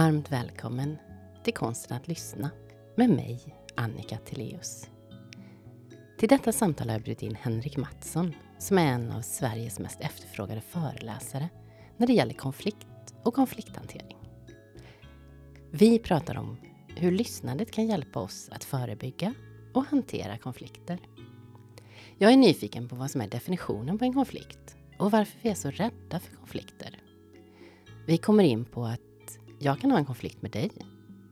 Varmt välkommen till Konsten att lyssna med mig, Annika Tilléus. Till detta samtal har jag bjudit in Henrik Mattsson som är en av Sveriges mest efterfrågade föreläsare när det gäller konflikt och konflikthantering. Vi pratar om hur lyssnandet kan hjälpa oss att förebygga och hantera konflikter. Jag är nyfiken på vad som är definitionen på en konflikt och varför vi är så rädda för konflikter. Vi kommer in på att jag kan ha en konflikt med dig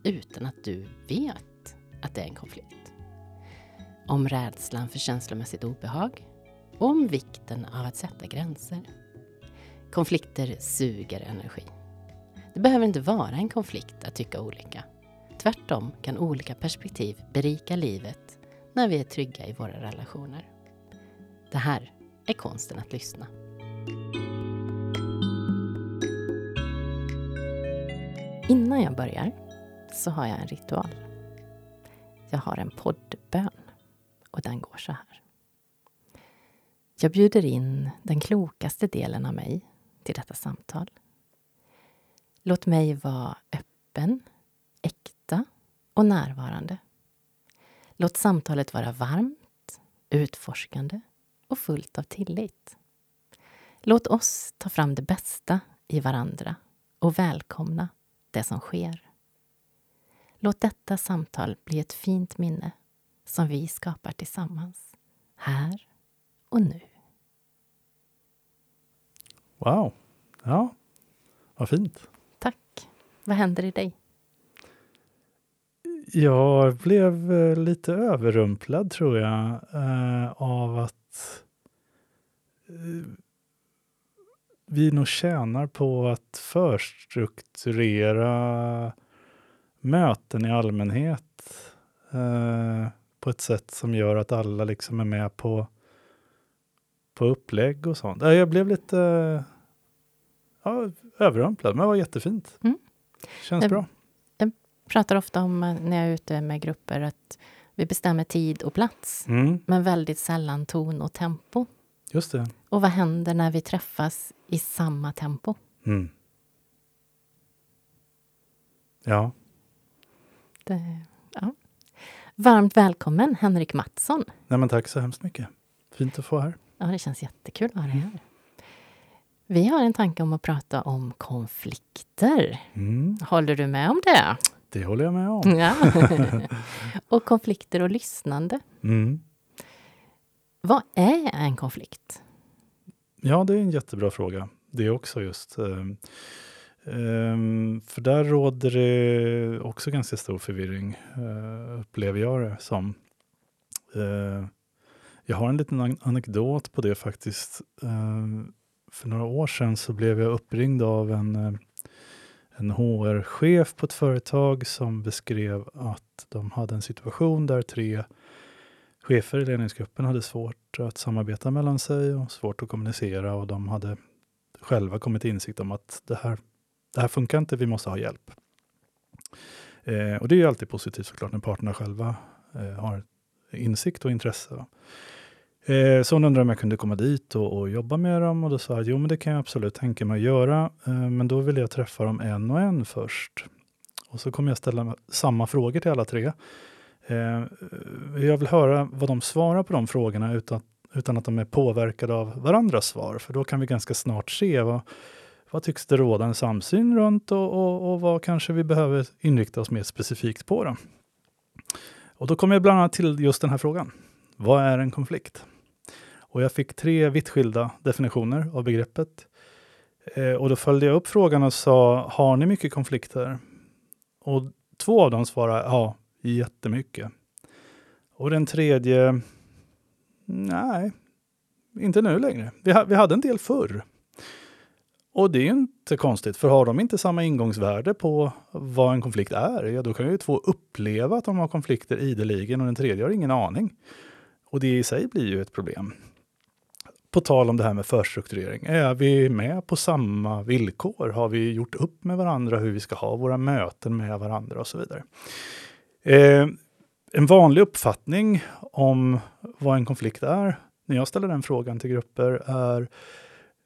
utan att du vet att det är en konflikt. Om rädslan för känslomässigt obehag och om vikten av att sätta gränser. Konflikter suger energi. Det behöver inte vara en konflikt att tycka olika. Tvärtom kan olika perspektiv berika livet när vi är trygga i våra relationer. Det här är konsten att lyssna. Innan jag börjar så har jag en ritual. Jag har en poddbön och den går så här. Jag bjuder in den klokaste delen av mig till detta samtal. Låt mig vara öppen, äkta och närvarande. Låt samtalet vara varmt, utforskande och fullt av tillit. Låt oss ta fram det bästa i varandra och välkomna det som sker. Låt detta samtal bli ett fint minne som vi skapar tillsammans, här och nu. Wow! Ja, vad fint. Tack. Vad händer i dig? Jag blev eh, lite överrumplad, tror jag, eh, av att eh, vi nog tjänar på att förstrukturera möten i allmänhet eh, på ett sätt som gör att alla liksom är med på, på upplägg och sånt. Jag blev lite ja, överrumplad, men det var jättefint. Mm. Känns jag, bra. Jag pratar ofta om eh, när jag är ute med grupper att vi bestämmer tid och plats, mm. men väldigt sällan ton och tempo. Just det. Och vad händer när vi träffas i samma tempo? Mm. Ja. Det, ja. Varmt välkommen Henrik Mattsson. Nej, men tack så hemskt mycket. Fint att få här. Ja, det känns jättekul att ha dig här. Vi har en tanke om att prata om konflikter. Mm. Håller du med om det? Det håller jag med om. Ja. och konflikter och lyssnande. Mm. Vad är en konflikt? Ja, det är en jättebra fråga. Det är också just. Um, för där råder det också ganska stor förvirring, uh, upplever jag det som. Uh, jag har en liten anekdot på det faktiskt. Uh, för några år sedan så blev jag uppringd av en, eh, en HR-chef på ett företag som beskrev att de hade en situation där tre chefer i ledningsgruppen hade svårt att samarbeta mellan sig och svårt att kommunicera och de hade själva kommit till insikt om att det här, det här funkar inte, vi måste ha hjälp. Eh, och det är ju alltid positivt såklart när parterna själva eh, har insikt och intresse. Eh, så hon undrade om jag kunde komma dit och, och, jobba med dem och då sa jag jo men det kan jag absolut tänka mig att göra, eh, men då vill jag träffa dem en och en först. Och så kommer jag ställa samma frågor till alla tre. Eh, jag vill höra vad de svarar på de frågorna utan, utan att de är påverkade av varandras svar, för då kan vi ganska snart se vad, vad tycks det råda en samsyn runt och, och, och vad kanske vi behöver inrikta oss mer specifikt på. Då. Och då kom jag bland annat till just den här frågan. Vad är en konflikt? Och jag fick tre vitt skilda definitioner av begreppet. Eh, och då följde jag upp frågan och sa, har ni mycket konflikter? Och två av dem svarade, ja, jättemycket. Och den tredje, nej, inte nu längre. Vi, ha, vi hade en del förr. Och det är inte konstigt, för har de inte samma ingångsvärde på vad en konflikt är, ja då kan ju två uppleva att de har konflikter ideligen och den tredje har ingen aning. Och det i sig blir ju ett problem. På tal om det här med förstrukturering, är vi med på samma villkor? Har vi gjort upp med varandra hur vi ska ha våra möten med varandra och så vidare? Eh, en vanlig uppfattning om vad en konflikt är, när jag ställer den frågan till grupper, är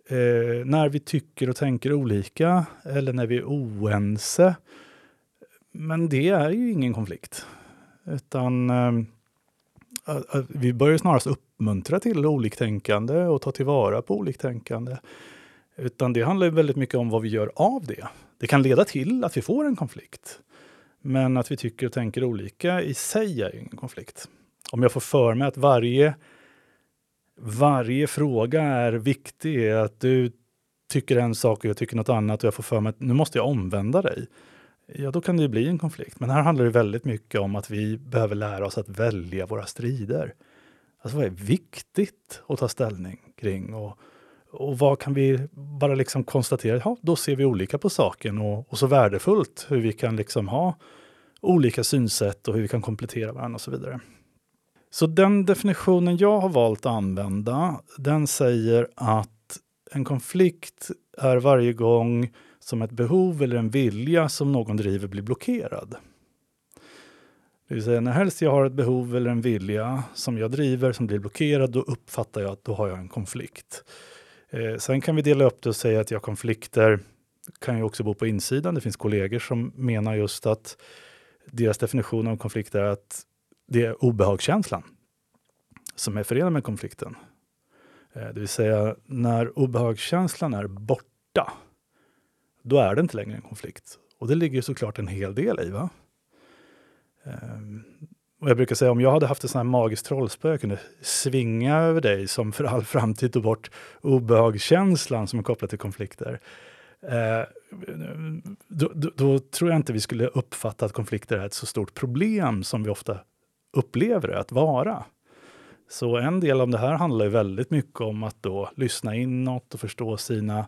eh, när vi tycker och tänker olika eller när vi är oense. Men det är ju ingen konflikt. Utan eh, eh, eh vi börjar snarast uppmuntra till oliktänkande och ta tillvara på oliktänkande. Utan det handlar väldigt mycket om vad vi gör av det. Det kan leda till att vi får en konflikt. Men att vi tycker och tänker olika i sig är ingen konflikt. Om jag får för mig att varje, varje fråga är viktig, att du tycker en sak och jag tycker något annat och jag får för mig att nu måste jag omvända dig. Ja, då kan det bli en konflikt. Men här handlar det väldigt mycket om att vi behöver lära oss att välja våra strider. Alltså vad är viktigt att ta ställning kring? Och, och vad kan vi bara liksom konstatera? Ja, då ser vi olika på saken och, och så värdefullt hur vi kan liksom ha olika synsätt och hur vi kan komplettera varandra och så vidare. Så den definitionen jag har valt att använda, den säger att en konflikt är varje gång som ett behov eller en vilja som någon driver blir blockerad. Det vill säga när helst jag har ett behov eller en vilja som jag driver som blir blockerad, då uppfattar jag att då har jag en konflikt. Eh, sen kan vi dela upp det och säga att jag konflikter kan ju också bo på insidan. Det finns kollegor som menar just att deras definition av konflikt är att det är obehagskänslan som är förenad med konflikten. Eh, det vill säga, när obehagskänslan är borta, då är det inte längre en konflikt. Och det ligger såklart en hel del i. Va? Eh, och jag brukar säga om jag hade haft ett sånt här magiskt trollspö jag kunde svinga över dig som för all framtid tog bort obehagskänslan som är kopplad till konflikter. Eh, då, då, då, tror jag inte vi skulle uppfatta att konflikter är ett så stort problem som vi ofta upplever det att vara. Så en del av det här handlar ju väldigt mycket om att då lyssna inåt och förstå sina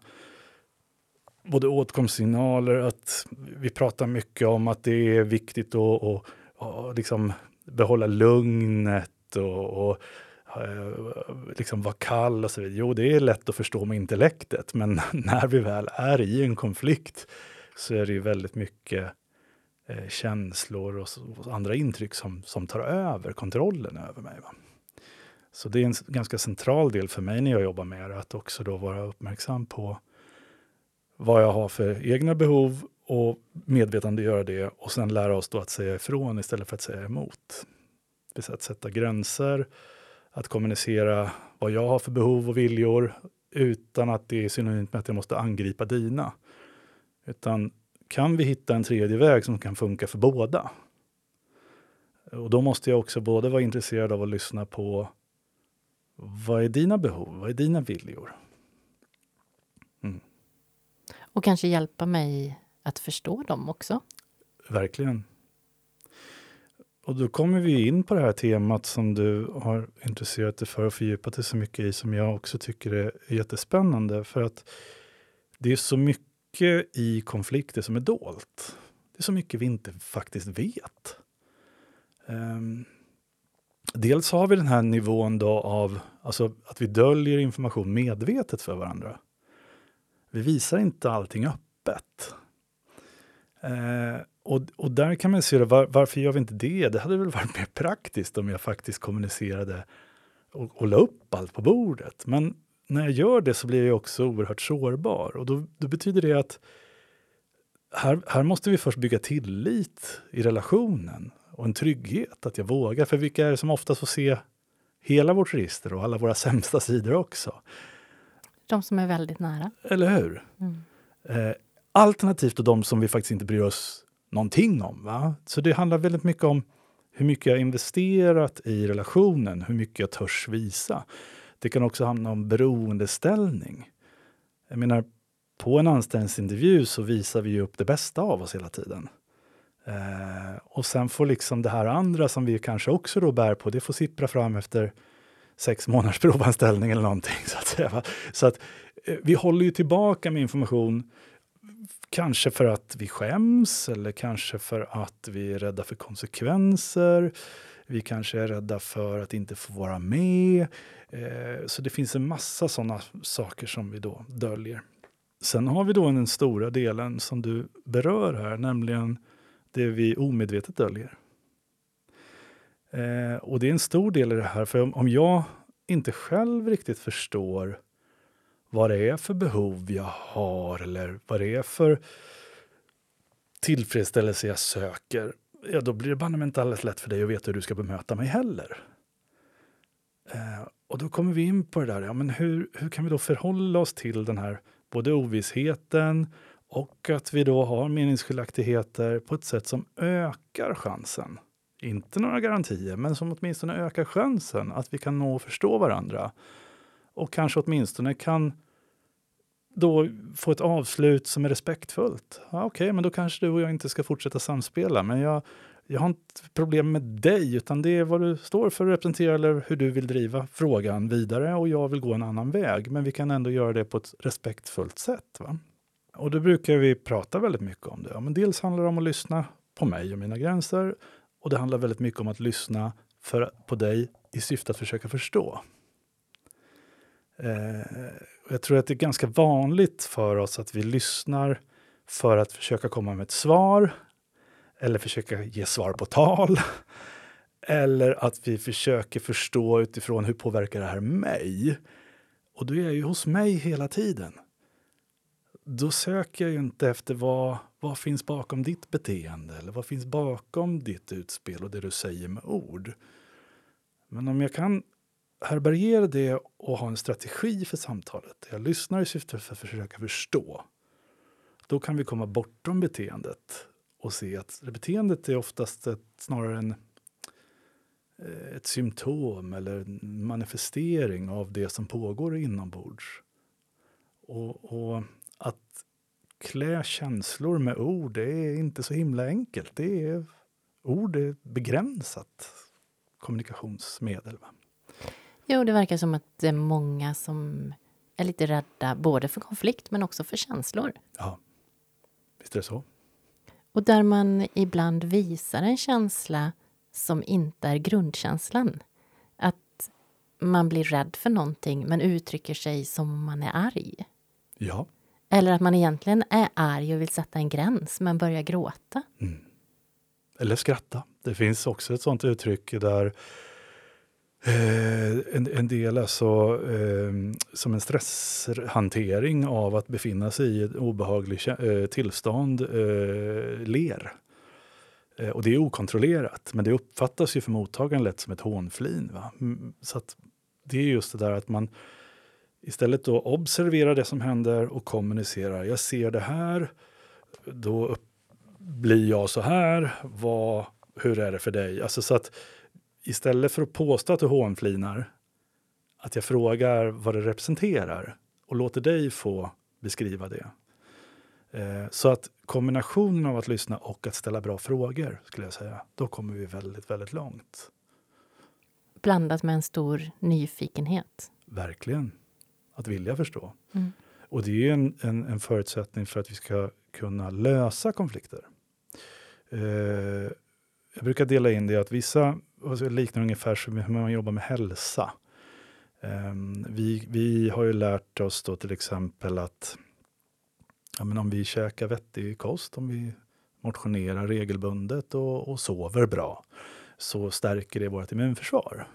både åtkomstsignaler, att vi pratar mycket om att det är viktigt att och, och liksom behålla lugnet och, och eh, liksom vara kall och så vidare. Jo, det är lätt att förstå med intellektet, men när vi väl är i en konflikt så är det ju väldigt mycket eh, känslor och, och, andra intryck som, som tar över kontrollen över mig. Va? Så det är en ganska central del för mig när jag jobbar med det, att också då vara uppmärksam på vad jag har för egna behov och medvetandegöra det och sen lära oss då att säga ifrån istället för att säga emot. Det vill säga att sätta gränser, att kommunicera vad jag har för behov och viljor utan att det är synonymt med att jag måste angripa dina. Utan kan vi hitta en tredje väg som kan funka för båda? Och då måste jag också både vara intresserad av att lyssna på vad är dina behov? Vad är dina viljor? Mm. Och kanske hjälpa mig att förstå dem också. Verkligen. Och då kommer vi in på det här temat som du har intresserat dig för och fördjupat dig så mycket i, som jag också tycker är jättespännande. För att det är så mycket i konflikter som är dolt. Det är så mycket vi inte faktiskt vet. Um, dels har vi den här nivån då av alltså att vi döljer information medvetet för varandra. Vi visar inte allting öppet. Eh, och, och där kan man se det, var, varför gör vi inte det? Det hade väl varit mer praktiskt om jag faktiskt kommunicerade och, och la upp allt på bordet. Men när jag gör det så blir jag också oerhört sårbar och då, då betyder det att här, här måste vi först bygga tillit i relationen och en trygghet att jag vågar. För vilka är det som oftast får se hela vårt register och alla våra sämsta sidor också? De som är väldigt nära. Eller hur? Mm. Eh, alternativt och de som vi faktiskt inte bryr oss någonting om. Va? Så det handlar väldigt mycket om hur mycket jag investerat i relationen, hur mycket jag törs visa. Det kan också handla om beroendeställning. Jag menar, på en anställningsintervju så visar vi upp det bästa av oss hela tiden. Eh, och sen får liksom det här andra som vi kanske också då bär på, det får sippra fram efter sex månaders provanställning eller någonting. Så att, säga. Så att eh, vi håller ju tillbaka med information, kanske för att vi skäms eller kanske för att vi är rädda för konsekvenser. Vi kanske är rädda för att inte få vara med. Eh, så det finns en massa sådana saker som vi då döljer. Sen har vi då den stora delen som du berör här, nämligen det vi omedvetet döljer. Eh, och det är en stor del i det här, för om jag inte själv riktigt förstår vad det är för behov jag har eller vad det är för tillfredsställelse jag söker, ja, då blir det banne inte alldeles lätt för dig att veta hur du ska bemöta mig heller. Eh, och då kommer vi in på det där, ja, men hur, hur kan vi då förhålla oss till den här både ovissheten och att vi då har meningsskiljaktigheter på ett sätt som ökar chansen. Inte några garantier, men som åtminstone ökar chansen att vi kan nå och förstå varandra. Och kanske åtminstone kan då få ett avslut som är respektfullt. Ja, Okej, okay, men då kanske du och jag inte ska fortsätta samspela. Men jag, jag har inte problem med dig, utan det är vad du står för, representerar eller hur du vill driva frågan vidare och jag vill gå en annan väg. Men vi kan ändå göra det på ett respektfullt sätt. Va? Och då brukar vi prata väldigt mycket om det. Ja, men dels handlar det om att lyssna på mig och mina gränser och det handlar väldigt mycket om att lyssna för, på dig i syfte att försöka förstå. Eh, jag tror att det är ganska vanligt för oss att vi lyssnar för att försöka komma med ett svar eller försöka ge svar på tal. Eller att vi försöker förstå utifrån hur påverkar det här mig? Och då är jag ju hos mig hela tiden. Då söker jag ju inte efter vad, vad finns bakom ditt beteende eller vad finns bakom ditt utspel och det du säger med ord. Men om jag kan härbärgera det och ha en strategi för samtalet, jag lyssnar i syfte för att försöka förstå, då kan vi komma bortom beteendet och se att beteendet är oftast ett, snarare en, eh, ett symptom eller en manifestering av det som pågår inombords. Och, och att klä känslor med ord, det är inte så himla enkelt. Det är, ord är begränsat kommunikationsmedel. Va? Jo, det verkar som att det är många som är lite rädda både för konflikt men också för känslor. Ja, visst är det så. Och där man ibland visar en känsla som inte är grundkänslan. Att man blir rädd för någonting men uttrycker sig som om man är arg. Ja. Eller att man egentligen är arg och vill sätta en gräns men börjar gråta. Mm. Eller skratta. Det finns också ett sånt uttryck där Eh, en, en, del alltså eh, som en stresshantering av att befinna sig i ett obehagligt eh, tillstånd eh, ler. Eh, och det är okontrollerat, men det uppfattas ju för mottagaren lätt som ett hånflin. Va? Så att det är just det där att man istället då observerar det som händer och kommunicerar. Jag ser det här, då blir jag så här. Vad, hur är det för dig? Alltså så att istället för att påstå att du hånflinar, att jag frågar vad det representerar och låter dig få beskriva det. Eh, så att kombinationen av att lyssna och att ställa bra frågor, skulle jag säga, då kommer vi väldigt, väldigt långt. Blandat med en stor nyfikenhet. Verkligen. Att vilja förstå. Mm. Och det är en, en, en, förutsättning för att vi ska kunna lösa konflikter. Eh, jag brukar dela in det att vissa och liknar ungefär som hur man jobbar med hälsa. Um, vi, vi har ju lärt oss då till exempel att ja, men om vi käkar vettig kost, om vi motionerar regelbundet och, och sover bra, så stärker det vårt immunförsvar.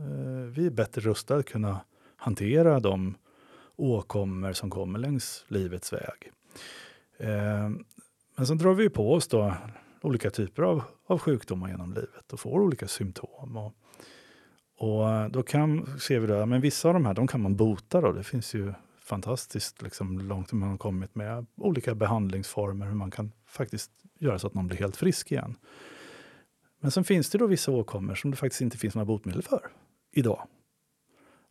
Uh, vi är bättre rustade att kunna hantera de åkommor som kommer längs livets väg. Uh, men sen drar vi på oss då olika typer av, av sjukdomar genom livet och får olika symptom. Och, och eh, då kan, ser vi att men vissa av de här de kan man bota. Då. Det finns ju fantastiskt liksom, långt man har kommit med olika behandlingsformer, hur man kan faktiskt göra så att någon blir helt frisk igen. Men sen finns det då vissa åkommor som det faktiskt inte finns några botemedel för idag.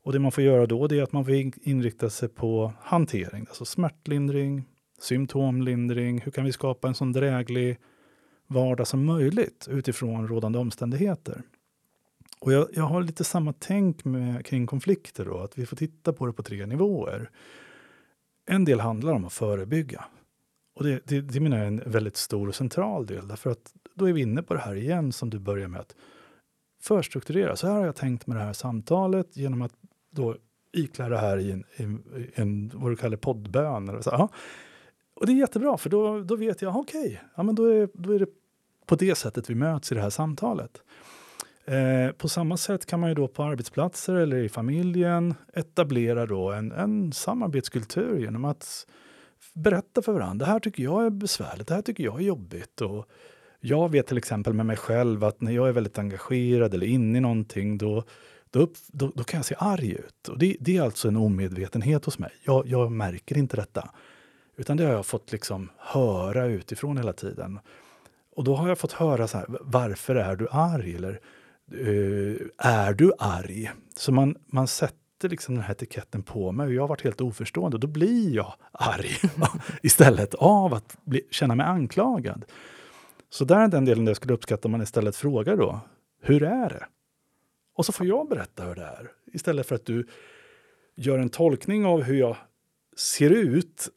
Och det man får göra då är att man får inrikta sig på hantering, alltså smärtlindring, symptomlindring. Hur kan vi skapa en sån dräglig vardag som möjligt utifrån rådande omständigheter. Och jag, jag har lite samma tänk med, kring konflikter, då, att vi får titta på det på tre nivåer. En del handlar om att förebygga. Och det, det, det menar jag är en väldigt stor och central del, därför att då är vi inne på det här igen som du börjar med att förstrukturera. Så här har jag tänkt med det här samtalet genom att då iklä det här i en, i en vad du kallar poddbön. Eller så. Ja. Och det är jättebra, för då, då vet jag, okej, okay, ja, då, är, då är det på det sättet vi möts i det här samtalet. Eh, på samma sätt kan man ju då på arbetsplatser eller i familjen etablera då en, en samarbetskultur genom att berätta för varandra. Det här tycker jag är besvärligt, det här tycker jag är jobbigt. Och jag vet till exempel med mig själv att när jag är väldigt engagerad eller inne i någonting då, då, då, då kan jag se arg ut. Och det, det, är alltså en omedvetenhet hos mig. Jag, jag märker inte detta. Utan det har jag fått liksom höra utifrån hela tiden. Och då har jag fått höra så här, varför är du arg? Eller uh, är du arg? Så man, man sätter liksom den här etiketten på mig och jag har varit helt oförstående. Och då blir jag arg istället av att bli, känna mig anklagad. Så där är den delen där jag skulle uppskatta om man istället frågar då, hur är det? Och så får jag berätta hur det är. Istället för att du gör en tolkning av hur jag ser ut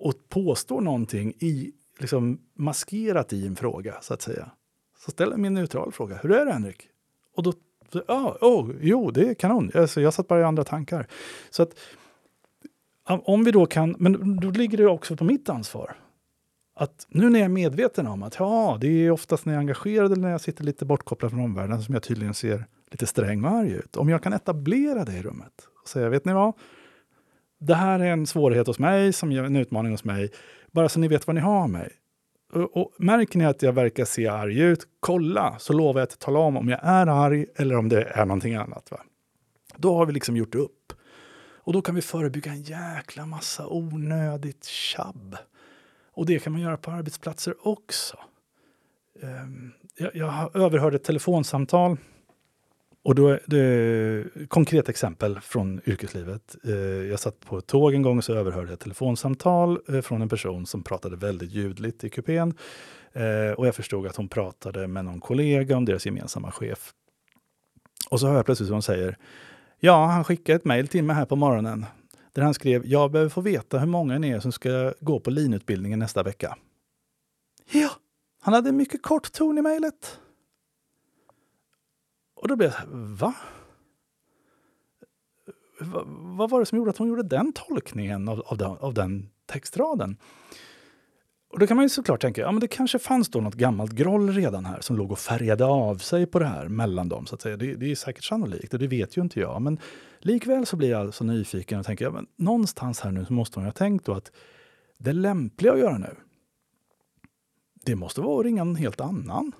och påstår någonting i, liksom maskerat i en fråga, så att säga. Så ställer jag min neutral fråga. Hur är det, Henrik? Och då, ja, oh, jo, det är kanon. Alltså, jag satt bara i andra tankar. Så att om vi då kan, men då ligger det också på mitt ansvar. Att nu när jag är medveten om att ja, det är oftast när jag är engagerad eller när jag sitter lite bortkopplad från omvärlden som jag tydligen ser lite sträng och arg ut. Om jag kan etablera det i rummet och säga, vet ni vad? Det här är en svårighet hos mig, som är en utmaning hos mig. Bara så ni vet vad ni har av mig. Och, och märker ni att jag verkar se arg ut, kolla, så lovar jag att tala om om jag är arg eller om det är någonting annat. Va? Då har vi liksom gjort upp. Och då kan vi förebygga en jäkla massa onödigt tjabb. Och det kan man göra på arbetsplatser också. Ehm, jag, jag överhörde ett telefonsamtal och då det konkret exempel från yrkeslivet. Eh, jag satt på ett tåg en gång och så överhörde jag ett telefonsamtal eh, från en person som pratade väldigt ljudligt i kupén. Eh, och jag förstod att hon pratade med någon kollega om deras gemensamma chef. Och så hör jag plötsligt hur hon säger Ja, han skickade ett mejl till mig här på morgonen där han skrev Jag behöver få veta hur många ni är som ska gå på linutbildningen nästa vecka. Ja, han hade en mycket kort ton i mejlet. Och då blev jag så här, va? va? Vad var det som gjorde att hon gjorde den tolkningen av, av, den, av den textraden? Och då kan man ju såklart tänka, ja men det kanske fanns då något gammalt groll redan här som låg och färgade av sig på det här mellan dem. så att säga. Det, det är säkert sannolikt och det vet ju inte jag. Men likväl så blir jag så nyfiken och tänker, ja, men någonstans här nu så måste hon ha tänkt då att det lämpliga att göra nu, det måste vara att ringa en helt annan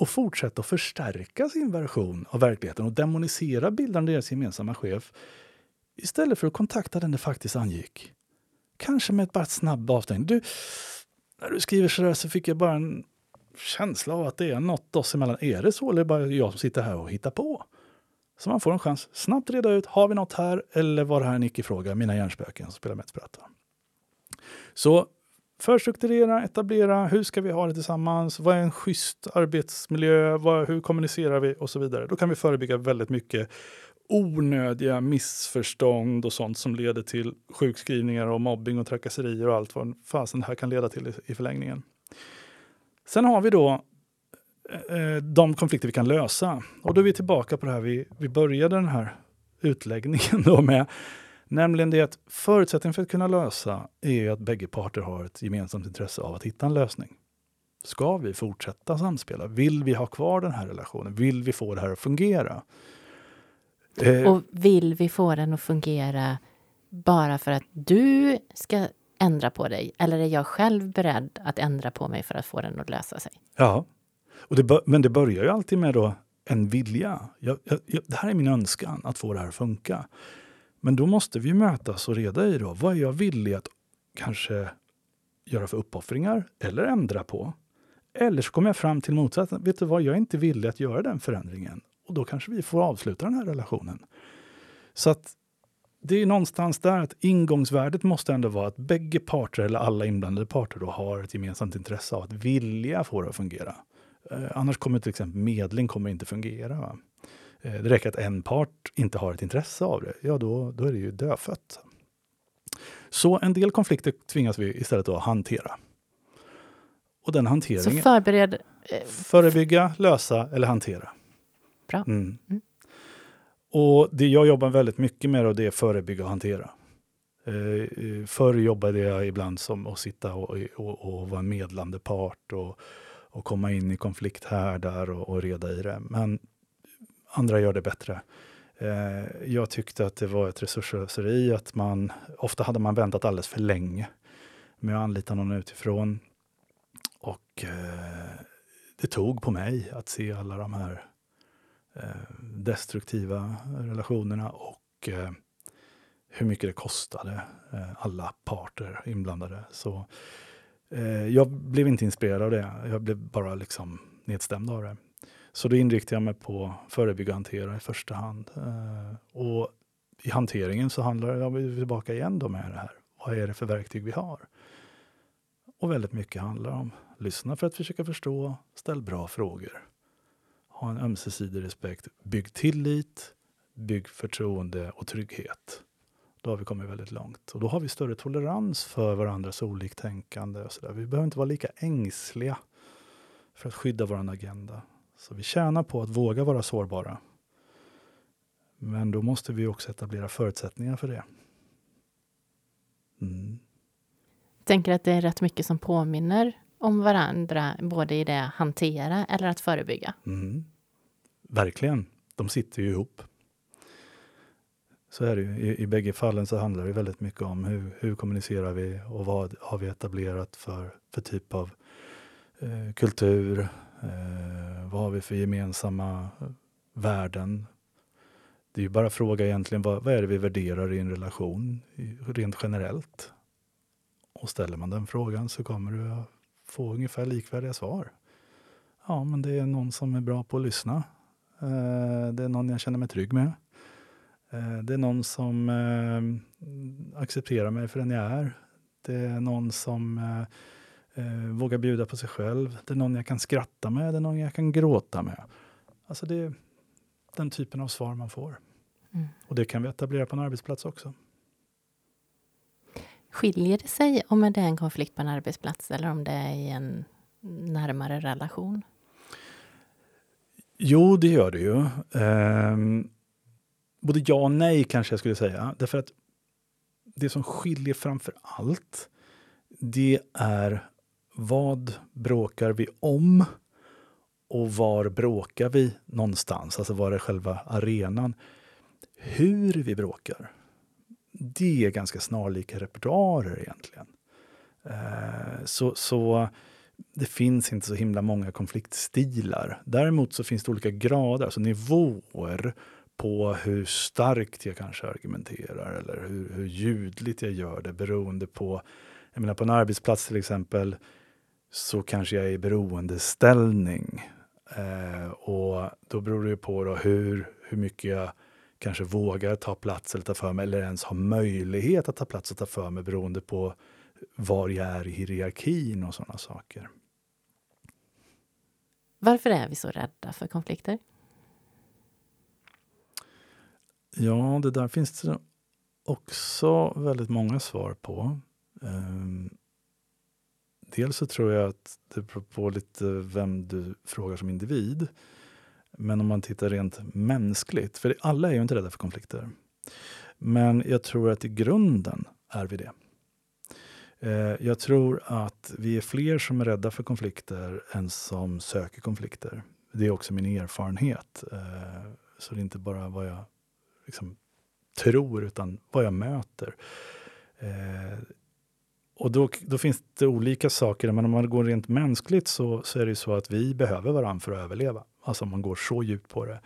och fortsätta att förstärka sin version av verkligheten och demonisera bilden av deras gemensamma chef istället för att kontakta den det faktiskt angick. Kanske med ett bara ett snabbt avstängning. Du, när du skriver sådär så fick jag bara en känsla av att det är något oss emellan. Är det så eller är det bara jag som sitter här och hittar på? Så man får en chans snabbt reda ut, har vi något här eller var det här en icke-fråga? Mina hjärnspöken som spelar med ett Så förstrukturera, etablera, hur ska vi ha det tillsammans, vad är en schysst arbetsmiljö, vad, hur kommunicerar vi och så vidare. Då kan vi förebygga väldigt mycket onödiga missförstånd och sånt som leder till sjukskrivningar och mobbing och trakasserier och allt vad fasen det här kan leda till i, i förlängningen. Sen har vi då eh, de konflikter vi kan lösa. Och då är vi tillbaka på det här vi, vi började den här utläggningen då med Nämligen det att förutsättningen för att kunna lösa är att bägge parter har ett gemensamt intresse av att hitta en lösning. Ska vi fortsätta samspela? Vill vi ha kvar den här relationen? Vill vi få det här att fungera? Eh, Och vill vi få den att fungera bara för att du ska ändra på dig? Eller är jag själv beredd att ändra på mig för att få den att lösa sig? Ja, och det men det börjar ju alltid med då en vilja. Jag, jag, det här är min önskan, att få det här att funka. Men då måste vi mötas och reda i då, vad är jag villig att kanske göra för uppoffringar eller ändra på? Eller så kommer jag fram till motsatsen. Vet du vad, jag är inte villig att göra den förändringen. Och då kanske vi får avsluta den här relationen. Så att det är någonstans där att ingångsvärdet måste ändå vara att bägge parter eller alla inblandade parter då har ett gemensamt intresse av att vilja få det att fungera. Eh, annars kommer till exempel medling kommer inte fungera. Va? Eh, det räcker att en part inte har ett intresse av det, ja då, då är det ju dödfött. Så en del konflikter tvingas vi istället att hantera. Och den hanteringen... Så förbered... Eh, förebygga, lösa eller hantera. Bra. Mm. Mm. Och det jag jobbar väldigt mycket med då, det är förebygga och hantera. Eh, förr jobbade jag ibland som att sitta och, och, och vara medlande part och, och komma in i konflikt här, där och, och reda i det. Men andra gör det bättre. Eh, jag tyckte att det var ett resursslöseri att man, ofta hade man väntat alldeles för länge med att anlita någon utifrån. Och eh, det tog på mig att se alla de här eh, destruktiva relationerna och eh, hur mycket det kostade eh, alla parter inblandade. Så eh, jag blev inte inspirerad av det. Jag blev bara liksom nedstämd av det. Så då inriktade jag mig på förebygga och hantera i första hand. Eh, och i hanteringen så handlar det, om är tillbaka igen då med det här. Vad är det för verktyg vi har? Och väldigt mycket handlar om lyssna för att försöka förstå, ställ bra frågor. Ha en ömsesidig respekt, bygg tillit, bygg förtroende och trygghet. Då har vi kommit väldigt långt. Och då har vi större tolerans för varandras oliktänkande. Och så där. Vi behöver inte vara lika ängsliga för att skydda vår agenda. Så vi tjänar på att våga vara sårbara. Men då måste vi också etablera förutsättningar för det. Mm. Tänker att det är rätt mycket som påminner om varandra, både i det att hantera eller att förebygga? Mm. Verkligen. De sitter ju ihop. Så är det ju. I, I bägge fallen så handlar det väldigt mycket om hur, hur kommunicerar vi och vad har vi etablerat för, för typ av eh, kultur, Eh, vad har vi för gemensamma eh, värden? Det är ju bara att fråga egentligen vad, vad är det vi värderar i en relation rent generellt? Och ställer man den frågan så kommer du att få ungefär likvärdiga svar. Ja, men det är någon som är bra på att lyssna. Eh, det är någon jag känner mig trygg med. Eh, det är någon som eh, accepterar mig för den jag är. Det är någon som eh, eh, våga bjuda på sig själv. Det är någon jag kan skratta med, det är någon jag kan gråta med. Alltså det är den typen av svar man får. Mm. Och det kan vi etablera på en arbetsplats också. Skiljer det sig om det är en konflikt på en arbetsplats eller om det är i en närmare relation? Jo, det gör det ju. Um, både ja och nej kanske jag skulle säga. Därför att det som skiljer framför allt, det är vad bråkar vi om? Och var bråkar vi någonstans? Alltså var är själva arenan? Hur vi bråkar, det är ganska snarlika repertoarer egentligen. Eh, så, så det finns inte så himla många konfliktstilar. Däremot så finns det olika grader, alltså nivåer på hur starkt jag kanske argumenterar eller hur, hur ljudligt jag gör det beroende på, jag menar på en arbetsplats till exempel, så kanske jag är i beroendeställning. Eh, och då beror det på då hur, hur mycket jag kanske vågar ta plats eller ta för mig, eller ens har möjlighet att ta plats och ta för mig beroende på var jag är i hierarkin och sådana saker. Varför är vi så rädda för konflikter? Ja, det där finns det också väldigt många svar på. Um, dels så tror jag att det beror på lite vem du frågar som individ. Men om man tittar rent mänskligt, för alla är ju inte rädda för konflikter. Men jag tror att i grunden är vi det. Eh, jag tror att vi är fler som är rädda för konflikter än som söker konflikter. Det är också min erfarenhet. Eh, så det är inte bara vad jag liksom tror, utan vad jag möter. Eh, och då, då, finns det olika saker, men om man går rent mänskligt så, så är det så att vi behöver varandra för att överleva. Alltså om man går så djupt på det.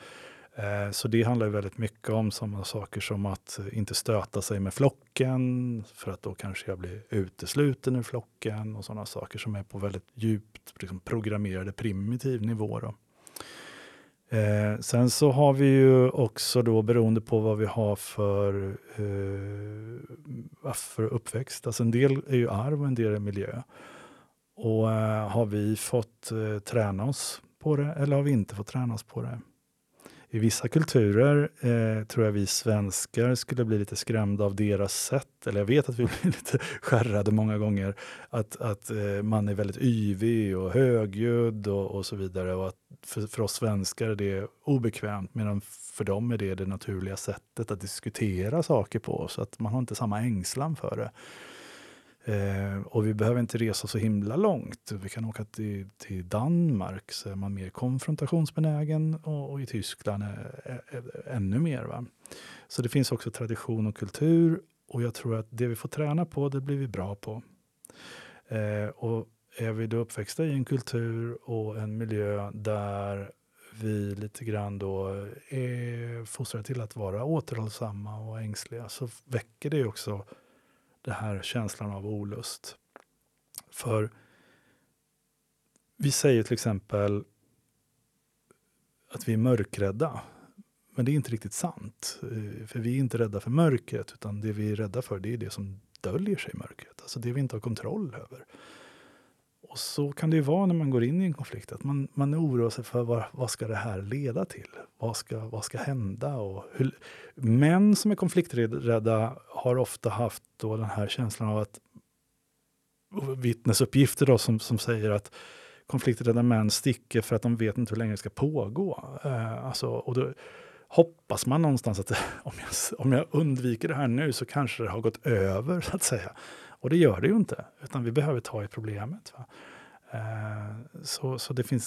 Eh, så det handlar väldigt mycket om sådana saker som att inte stöta sig med flocken, för att då kanske jag blir utesluten ur flocken och sådana saker som är på väldigt djupt liksom, programmerade primitiv nivå. Då. Eh, sen så har vi ju också då beroende på vad vi har för, eh, för uppväxt. Alltså en del är ju arv och en del är miljö. Och eh, har vi fått eh, träna oss på det eller har vi inte fått träna oss på det? I vissa kulturer eh, tror jag vi svenskar skulle bli lite skrämda av deras sätt, eller jag vet att vi blir lite skärrade många gånger, att, att eh, man är väldigt yvig och högljudd och, och så vidare. Och att för, för oss svenskar är det obekvämt, medan för dem är det det naturliga sättet att diskutera saker på, så att man har inte samma ängslan för det. Eh, och vi behöver inte resa så himla långt. Vi kan åka till, till Danmark så är man mer konfrontationsbenägen och, och i Tyskland är, är, är, ännu mer. Va? Så det finns också tradition och kultur och jag tror att det vi får träna på, det blir vi bra på. Eh, och är vi då uppväxta i en kultur och en miljö där vi lite grann då är fostrade till att vara återhållsamma och ängsliga så väcker det också den här känslan av olust. För vi säger till exempel att vi är mörkrädda. Men det är inte riktigt sant. Eh, för vi är inte rädda för mörkret, utan det vi är rädda för det är det som döljer sig i mörkret. Alltså det vi inte har kontroll över. Och så kan det ju vara när man går in i en konflikt, att man, man oroar sig för vad, vad ska det här leda till? Vad ska, vad ska hända? Och hur, män som är konflikträdda har ofta haft då den här känslan av att vittnesuppgifter då som, som säger att konflikträdda män sticker för att de vet inte hur länge det ska pågå. Eh, alltså, och då hoppas man någonstans att om jag, om jag undviker det här nu så kanske det har gått över, så att säga. Och det gör det ju inte, utan vi behöver ta i problemet. Eh, så, så det finns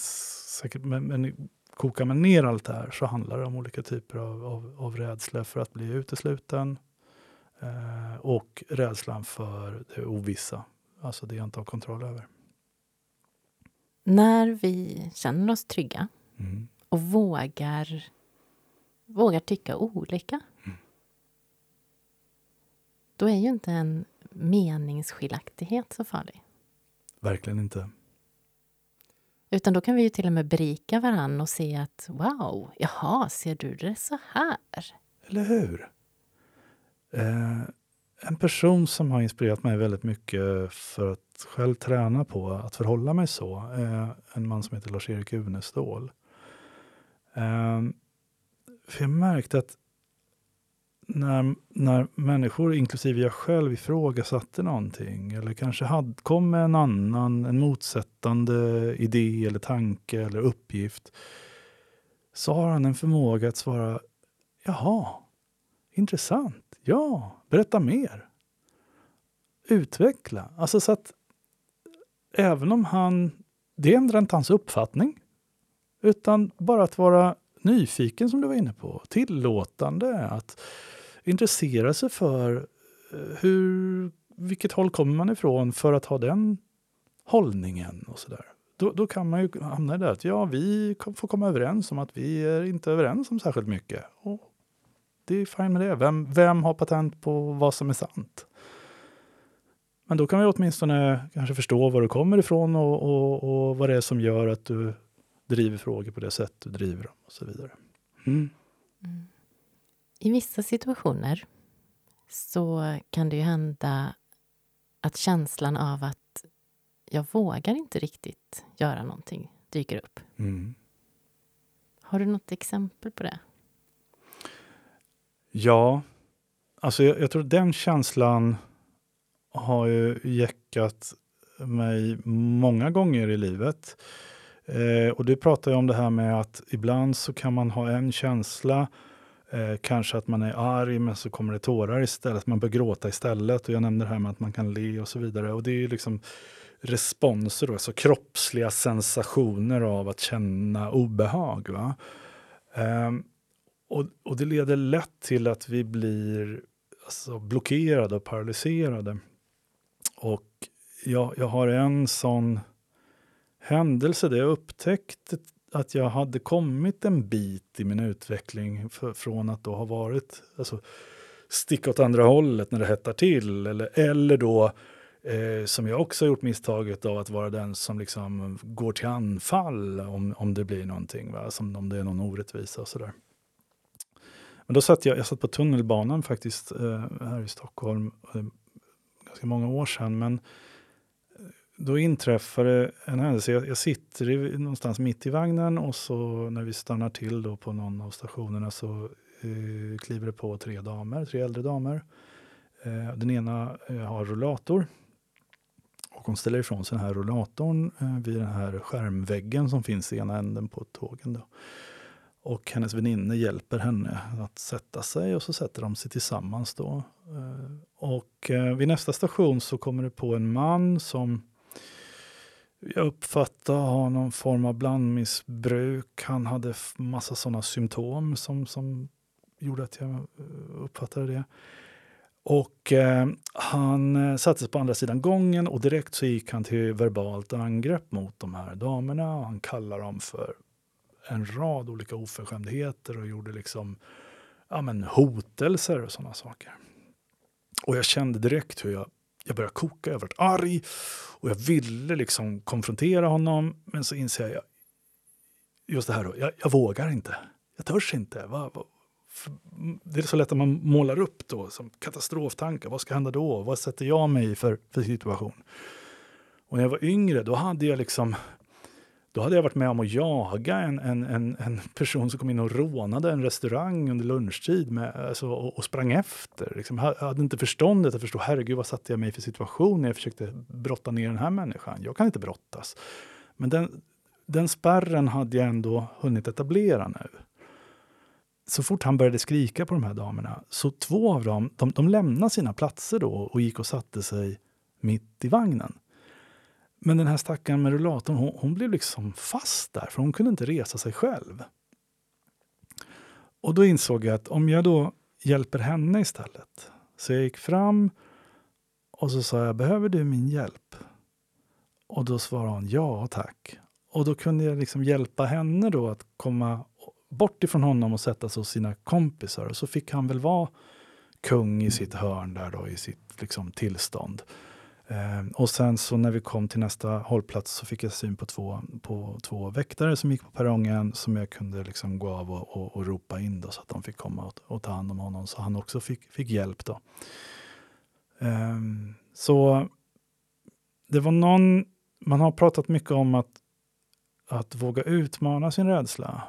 säkert, men, men kokar man ner allt det här så handlar det om olika typer av, av, av rädsla för att bli utesluten eh, och rädslan för det ovissa, alltså det jag inte har kontroll över. När vi känner oss trygga mm. och vågar, vågar tycka olika mm. då är ju inte en meningsskiljaktighet så farlig. Verkligen inte. Utan då kan vi ju till och med berika varann och se att wow, jaha, ser du det så här? Eller hur? Eh, en person som har inspirerat mig väldigt mycket för att själv träna på att förhålla mig så är en man som heter Lars-Erik Unestål. Eh, för jag märkte att när, när människor, inklusive jag själv, ifrågasatte någonting eller kanske had, kom med en annan, en motsättande idé eller tanke eller uppgift så har han en förmåga att svara Jaha, intressant. Ja, berätta mer. Utveckla. Alltså så att även om han, det ändrar inte hans uppfattning, utan bara att vara nyfiken som du var inne på, tillåtande, att intressera sig för eh, hur, vilket håll kommer man ifrån för att ha den hållningen och sådär. Då, då kan man ju hamna i det att ja, vi får komma överens om att vi är inte överens om särskilt mycket. Och det är fine med det. Vem, vem har patent på vad som är sant? Men då kan vi åtminstone kanske förstå var du kommer ifrån och, och, och vad det är som gör att du driver frågor på det sätt du driver dem och så vidare. Mm. Mm. I vissa situationer så kan det ju hända att känslan av att jag vågar inte riktigt göra någonting dyker upp. Mm. Har du något exempel på det? Ja, alltså jag, jag tror den känslan har ju jäckat mig många gånger i livet. Eh, och du pratar ju om det här med att ibland så kan man ha en känsla Eh, kanske att man är arg men så kommer det tårar istället. Man bör gråta istället. Och jag nämnde det här med att man kan le och så vidare. Och det är liksom responser, då, alltså kroppsliga sensationer av att känna obehag. Va? Eh, och, och, det leder lätt till att vi blir alltså, blockerade och paralyserade. Och jag, jag har en sån händelse där jag upptäckte att jag hade kommit en bit i min utveckling för, från att då ha varit, alltså sticka åt andra hållet när det hettar till. Eller, eller då, eh, som jag också har gjort misstaget av att vara den som liksom går till anfall om, om det blir någonting, va? Som om det är någon orättvisa och sådär. Men då satt jag, jag satt på tunnelbanan faktiskt eh, här i Stockholm, eh, ganska många år sedan, men då inträffade en händelse. Jag, jag sitter i, någonstans mitt i vagnen och så när vi stannar till då på någon av stationerna så eh, kliver det på tre damer, tre äldre damer. Eh, den ena eh, har rullator och hon ställer ifrån sig den här rullatorn eh, vid den här skärmväggen som finns i ena änden på tågen. Då. Och hennes väninna hjälper henne att sätta sig och så sätter de sig tillsammans då. Eh, och eh, vid nästa station så kommer det på en man som jag uppfattade ha någon form av blandmissbruk. Han hade massa sådana symptom som, som gjorde att jag eh, uppfattade det. Och eh, han eh, sattes på andra sidan gången och direkt så gick han till verbalt angrepp mot de här damerna. Han kallade dem för en rad olika oförskämdheter och gjorde liksom ja, men hotelser och sådana saker. Och jag kände direkt hur jag, jag började koka, jag var arg och jag ville liksom konfrontera honom. Men så inser jag, just det här då, jag, jag vågar inte. Jag törs inte. Va, va, det är så lätt att man målar upp då som katastroftankar. Vad ska hända då? Vad sätter jag mig i för, för situation? Och när jag var yngre, då hade jag liksom då hade jag varit med om att jaga en, en, en, en person som kom in och rånade en restaurang under lunchtid med, alltså, och, och sprang efter. Liksom, jag hade inte förståndet att förstå, herregud vad satte jag mig i för situation när jag försökte brotta ner den här människan. Jag kan inte brottas. Men den, den spärren hade jag ändå hunnit etablera nu så fort han började skrika på de här damerna, så två av dem de, de lämnade sina platser då och gick och satte sig mitt i vagnen. Men den här stackaren med rullatorn, hon, hon, blev liksom fast där, för hon kunde inte resa sig själv. Och då insåg jag att om jag då hjälper henne istället. Så jag gick fram och så sa jag, behöver du min hjälp? Och då svarade hon, ja tack. Och då kunde jag liksom hjälpa henne då att komma bort ifrån honom och sätta sig hos sina kompisar. Och så fick han väl vara kung i sitt hörn där då, i sitt liksom, tillstånd. Eh, och sen så när vi kom till nästa hållplats så fick jag syn på två, på två väktare som gick på perrongen som jag kunde liksom gå av och, och, och ropa in då, så att de fick komma och, och, ta hand om honom så han också fick, fick hjälp. då. Eh, så det var någon, man har pratat mycket om att, att våga utmana sin rädsla.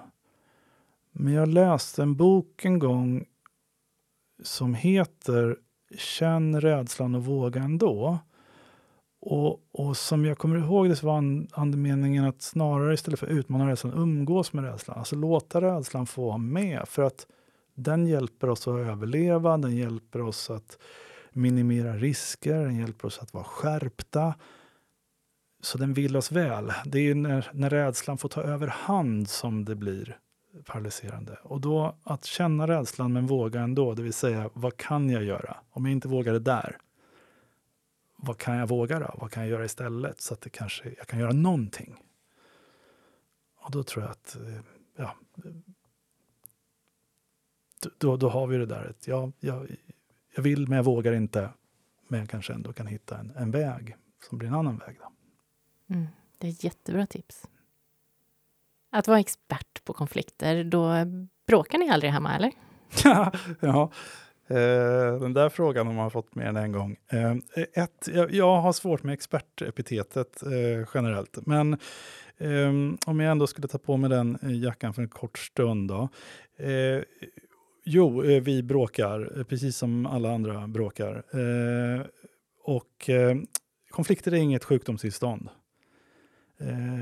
Men jag läste en bok en gång som heter Känn rädslan och våga ändå. Och, och som jag kommer ihåg det så var andemeningen att snarare istället för att utmana rädslan umgås med rädslan. Alltså låta rädslan få vara med. För att den hjälper oss att överleva, den hjälper oss att minimera risker, den hjälper oss att vara skärpta. Så den vill oss väl. Det är när, när rädslan får ta över hand som det blir paralyserande. Och då att känna rädslan men våga ändå, det vill säga vad kan jag göra? Om jag inte vågar det där, vad kan jag våga då? Vad kan jag göra istället så att det kanske, jag kan göra någonting? Och då tror jag att, eh, ja, då, då har vi det där att ja, jag, jag vill men jag vågar inte, men jag kanske ändå kan hitta en, en väg som blir en annan väg. Då. Mm, det är ett jättebra tips. Att vara expert på konflikter, då bråkar ni aldrig hemma, eller? ja, Eh, den där frågan har man fått mer än en gång. Eh, ett, jag, jag, har svårt med expertepitetet eh, generellt, men ehm, om jag ändå skulle ta på mig den jackan för en kort stund då. Jo, vi bråkar, precis som alla andra bråkar. och konflikter är inget sjukdomstillstånd.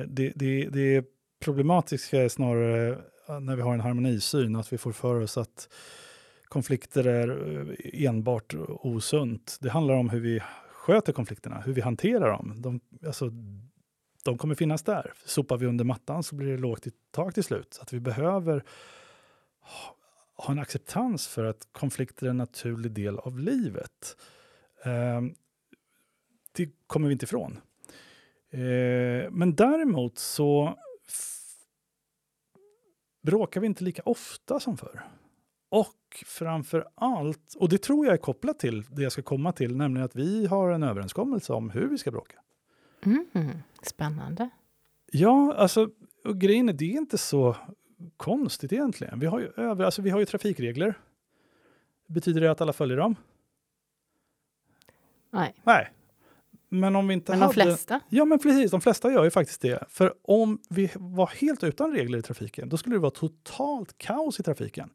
det, det, det problematiska är snarare när vi har en harmonisyn, att vi får för oss att konflikter är eh, enbart osunt. Det handlar om hur vi sköter konflikterna, hur vi hanterar dem. De, alltså, de kommer finnas där. Sopar vi under mattan så blir det lågt i tak till slut. Så att vi behöver ha en acceptans för att konflikter är en naturlig del av livet. Eh, det kommer vi inte ifrån. Eh, men däremot så bråkar vi inte lika ofta som förr. Och framför allt, och det tror jag är kopplat till det jag ska komma till, nämligen att vi har en överenskommelse om hur vi ska bråka. Mm, spännande. Ja, alltså, och grejen är, det är inte så konstigt egentligen. Vi har ju, över, alltså, vi har ju trafikregler. Betyder det att alla följer dem? Nej. Nej, men om vi inte men hade... de flesta? Ja, men precis. De flesta gör ju faktiskt det. För om vi var helt utan regler i trafiken, då skulle det vara totalt kaos i trafiken.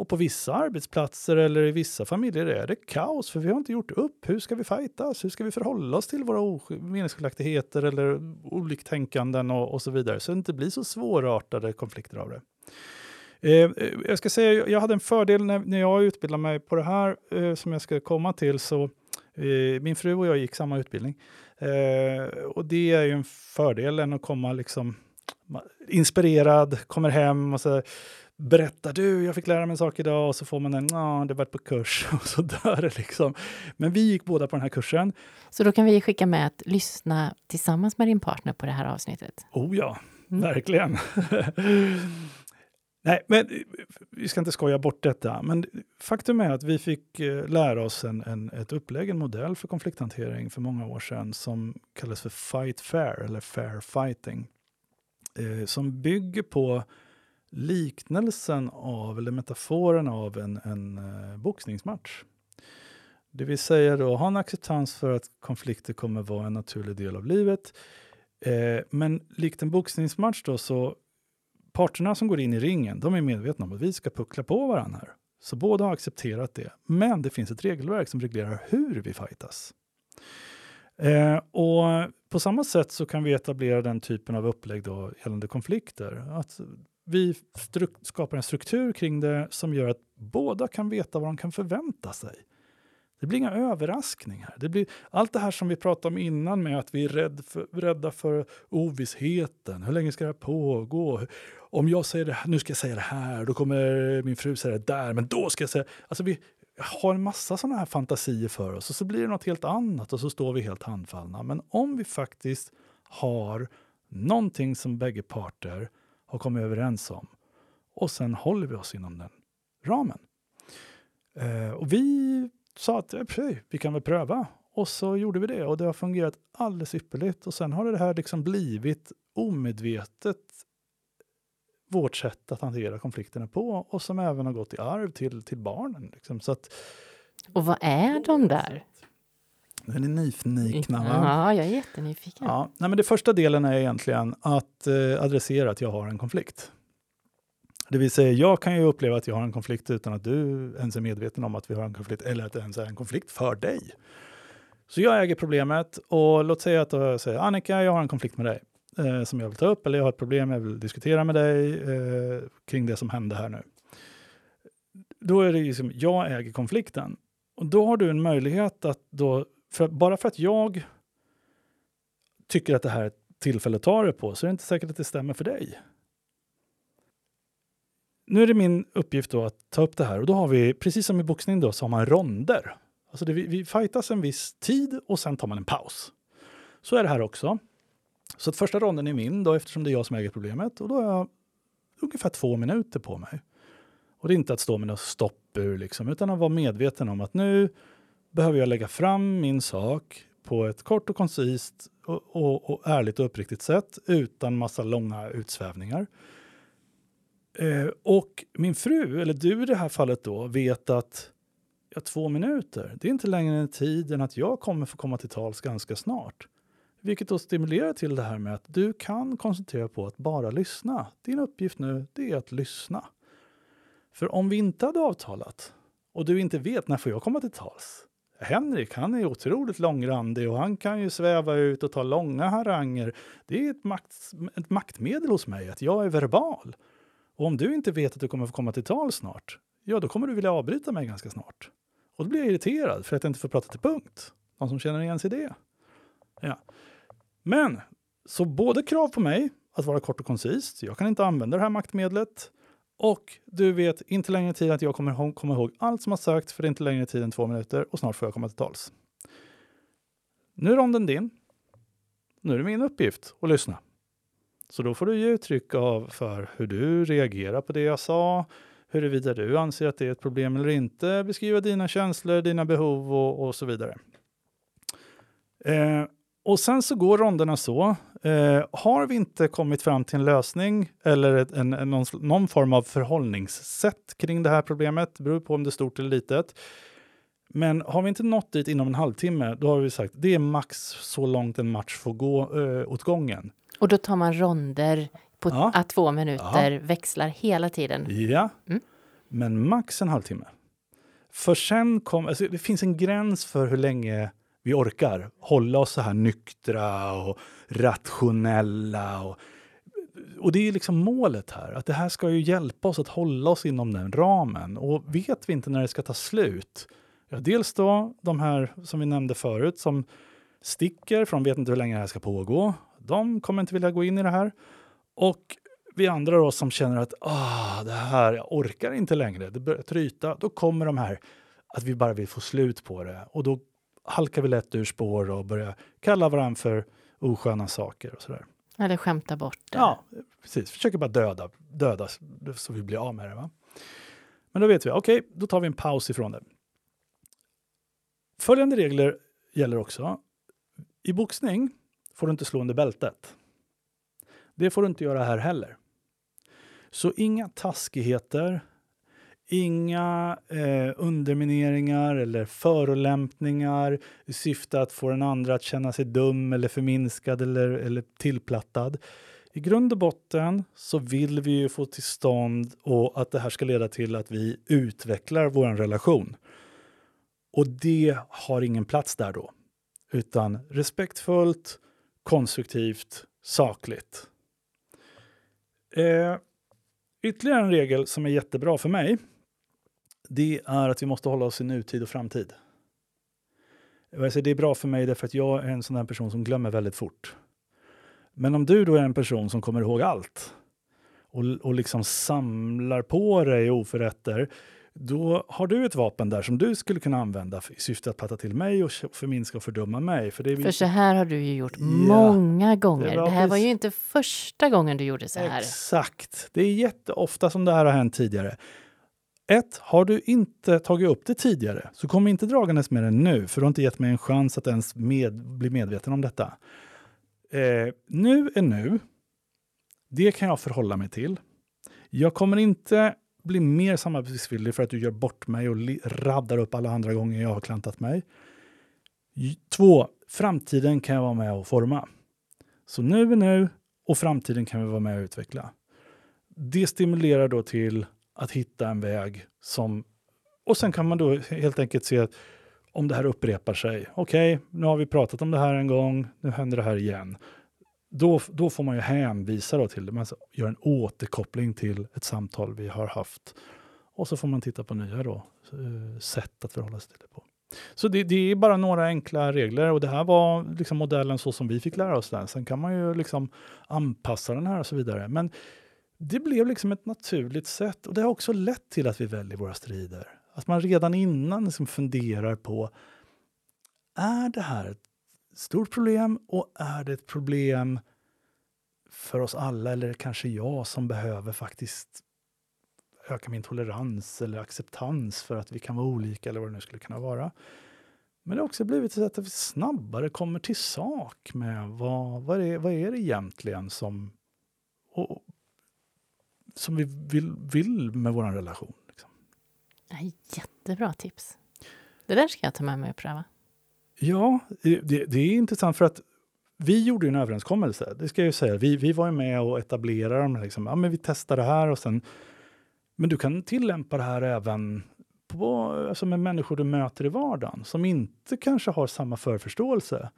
Och på vissa arbetsplatser eller i vissa familjer är det kaos, för vi har inte gjort upp. Hur ska vi fightas? Hur ska vi förhålla oss till våra meningsskiljaktigheter eller oliktänkanden och, och så vidare, så det inte blir så svårartade konflikter av det. Eh, eh jag ska säga, jag hade en fördel när, när jag utbildade mig på det här eh, som jag ska komma till. Så, eh, min fru och jag gick samma utbildning. Eh, och det är ju en fördel än att komma liksom inspirerad, kommer hem och så berättar du, jag fick lära mig en sak idag och så får man en, ja, det var på kurs och så dör det liksom. Men vi gick båda på den här kursen. Så då kan vi skicka med att lyssna tillsammans med din partner på det här avsnittet? Oh ja, mm. verkligen. Nej, men vi ska inte skoja bort detta. Men faktum är att vi fick eh, lära oss en, en, ett upplägg, en modell för konflikthantering för många år sedan som kallas för Fight Fair eller Fair Fighting. Eh, som bygger på liknelsen av, eller metaforen av en, en eh, boxningsmatch. Det vill säga då ha en acceptans för att konflikter kommer vara en naturlig del av livet. Eh, men likt en boxningsmatch då så parterna som går in i ringen, de är medvetna om att vi ska puckla på varandra här. Så båda har accepterat det. Men det finns ett regelverk som reglerar hur vi fightas. Eh, och på samma sätt så kan vi etablera den typen av upplägg då gällande konflikter. Att vi skapar en struktur kring det som gör att båda kan veta vad de kan förvänta sig. Det blir inga överraskningar. Det blir allt det här som vi pratade om innan med att vi är rädd för, rädda för ovissheten. Hur länge ska det här pågå? Om jag säger det här, nu ska jag säga det här, då kommer min fru säga det där, men då ska jag säga... Alltså vi har en massa sådana här fantasier för oss och så blir det något helt annat och så står vi helt handfallna. Men om vi faktiskt har någonting som bägge parter har kommit överens om. Och sen håller vi oss inom den ramen. Eh, och vi sa att vi kan väl pröva. Och så gjorde vi det och det har fungerat alldeles ypperligt. Och sen har det här liksom blivit omedvetet vårt sätt att hantera konflikterna på och som även har gått i arv till, till barnen. Liksom. Så att, och vad är de där? Är ni nyfikna? Ja, jag är jättenyfiken. Ja, nej, men det första delen är egentligen att eh, adressera att jag har en konflikt. Det vill säga, jag kan ju uppleva att jag har en konflikt utan att du ens är medveten om att vi har en konflikt, eller att det ens är en konflikt för dig. Så jag äger problemet och låt säga att jag säger Annika, jag har en konflikt med dig eh, som jag vill ta upp, eller jag har ett problem jag vill diskutera med dig eh, kring det som hände här nu. Då är det liksom, jag äger konflikten. Och då har du en möjlighet att då för, bara för att jag tycker att det här är ett tillfälle att ta det på så är det inte säkert att det stämmer för dig. Nu är det min uppgift då att ta upp det här och då har vi, precis som i boxning då, så har man ronder. Alltså det, vi, vi fightas en viss tid och sen tar man en paus. Så är det här också. Så att första ronden är min då eftersom det är jag som äger problemet och då har jag ungefär två minuter på mig. Och det är inte att stå med något stopp ur liksom, utan att vara medveten om att nu behöver jag lägga fram min sak på ett kort och koncist och, och, och ärligt och uppriktigt sätt utan massa långa utsvävningar. Eh, och min fru, eller du i det här fallet då, vet att ja, två minuter, det är inte längre en tid än att jag kommer få komma till tals ganska snart. Vilket då stimulerar till det här med att du kan koncentrera på att bara lyssna. Din uppgift nu, det är att lyssna. För om vi inte hade avtalat och du inte vet när får jag komma till tals, Henrik, han är otroligt långrandig och han kan ju sväva ut och ta långa haranger. Det är ett, makt, ett maktmedel hos mig, att jag är verbal. Och om du inte vet att du kommer få komma till tal snart, ja, då kommer du vilja avbryta mig ganska snart. Och då blir jag irriterad för att jag inte får prata till punkt. Någon som känner igen sig i det? Ja. Men, så både krav på mig att vara kort och koncist, jag kan inte använda det här maktmedlet, och du vet inte längre tid att jag kommer komma ihåg allt som har sagts för det är inte längre tid än två minuter och snart får jag komma till tals. Nu är ronden din. Nu är det min uppgift att lyssna. Så då får du ge uttryck av för hur du reagerar på det jag sa, huruvida du anser att det är ett problem eller inte, beskriva dina känslor, dina behov och, och så vidare. Eh, och sen så går ronderna så. Eh, har vi inte kommit fram till en lösning eller ett, en, en, någon, någon, form av förhållningssätt kring det här problemet, det beror på om det är stort eller litet. Men har vi inte nått dit inom en halvtimme, då har vi sagt det är max så långt en match får gå eh, åt gången. Och då tar man ronder på ja. två minuter, ja. växlar hela tiden? Ja, mm. men max en halvtimme. För sen kom, alltså det finns en gräns för hur länge vi orkar hålla oss så här nyktra och rationella och, och det är liksom målet här, att det här ska ju hjälpa oss att hålla oss inom den ramen. Och vet vi inte när det ska ta slut, ja, dels då de här som vi nämnde förut som sticker, för de vet inte hur länge det här ska pågå. De kommer inte vilja gå in i det här. Och vi andra då som känner att ah, det här, jag orkar inte längre, det börjar tryta. Då kommer de här att vi bara vill få slut på det. Och då halkar vi lätt ur spår och börjar kalla varandra för osköna saker och sådär. Eller skämta bort det. Ja, precis. Försöker bara döda, döda så vi blir av med det. Va? Men då vet vi, okej, okay, då tar vi en paus ifrån det. Följande regler gäller också. I boxning får du inte slå under bältet. Det får du inte göra här heller. Så inga taskigheter, inga eh, undermineringar eller förolämpningar i syfte att få den andra att känna sig dum eller förminskad eller, eller tillplattad. I grund och botten så vill vi ju få till stånd och att det här ska leda till att vi utvecklar vår relation. Och det har ingen plats där då, utan respektfullt, konstruktivt, sakligt. Eh, ytterligare en regel som är jättebra för mig, det är att vi måste hålla oss i nutid och framtid. det är bra för mig därför att jag är en sån här person som glömmer väldigt fort. Men om du då är en person som kommer ihåg allt och, och liksom samlar på dig oförrätter, då har du ett vapen där som du skulle kunna använda i syfte att platta till mig och förminska och fördumma mig. För, det vi... för så här har du ju gjort ja, många gånger. Det, det här var ju inte första gången du gjorde så här. Exakt. Det är jätteofta som det här har hänt tidigare. Ett, har du inte tagit upp det tidigare så kom inte dragandes med det nu, för du har inte gett mig en chans att ens med, bli medveten om detta. Eh, nu är nu. Det kan jag förhålla mig till. Jag kommer inte bli mer samarbetsvillig för att du gör bort mig och raddar upp alla andra gånger jag har klantat mig. Två, framtiden kan jag vara med och forma. Så nu är nu och framtiden kan vi vara med och utveckla. Det stimulerar då till att hitta en väg som... Och sen kan man då helt enkelt se att om det här upprepar sig. Okej, okay, nu har vi pratat om det här en gång, nu händer det här igen. Då, då får man ju hänvisa då till det, man gör en återkoppling till ett samtal vi har haft. Och så får man titta på nya då, eh, sätt att förhålla sig till det på. Så det, det, är bara några enkla regler och det här var liksom modellen så som vi fick lära oss den. Sen kan man ju liksom anpassa den här och så vidare. Men det blev liksom ett naturligt sätt och det har också lett till att vi väljer våra strider. Att man redan innan liksom funderar på, är det här ett stort problem och är det ett problem för oss alla eller kanske jag som behöver faktiskt öka min tolerans eller acceptans för att vi kan vara olika eller vad det nu skulle kunna vara. Men det har också blivit så att vi snabbare kommer till sak med vad, vad, är, vad är det egentligen som, och, som vi vill, vill med vår relation. Liksom. Jättebra tips. Det där ska jag ta med mig och pröva. Ja, det, det är intressant för att vi gjorde en överenskommelse, det ska jag ju säga. Vi, vi var med och etablerade dem. Liksom. Ja, men vi testar det här och sen... Men du kan tillämpa det här även på, alltså med människor du möter i vardagen som inte kanske har samma förförståelse.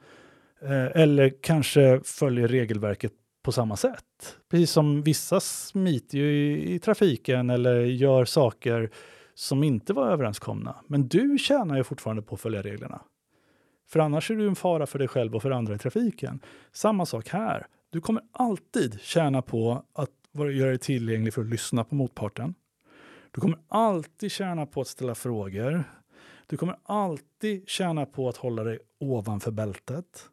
Eh, eller kanske följer regelverket på samma sätt. Precis som vissa smiter ju i, i trafiken eller gör saker som inte var överenskomna. Men du tjänar ju fortfarande på att följa reglerna. För annars är du en fara för dig själv och för andra i trafiken. Samma sak här. Du kommer alltid tjäna på att göra dig tillgänglig för att lyssna på motparten. Du kommer alltid tjäna på att ställa frågor. Du kommer alltid tjäna på att hålla dig ovanför bältet.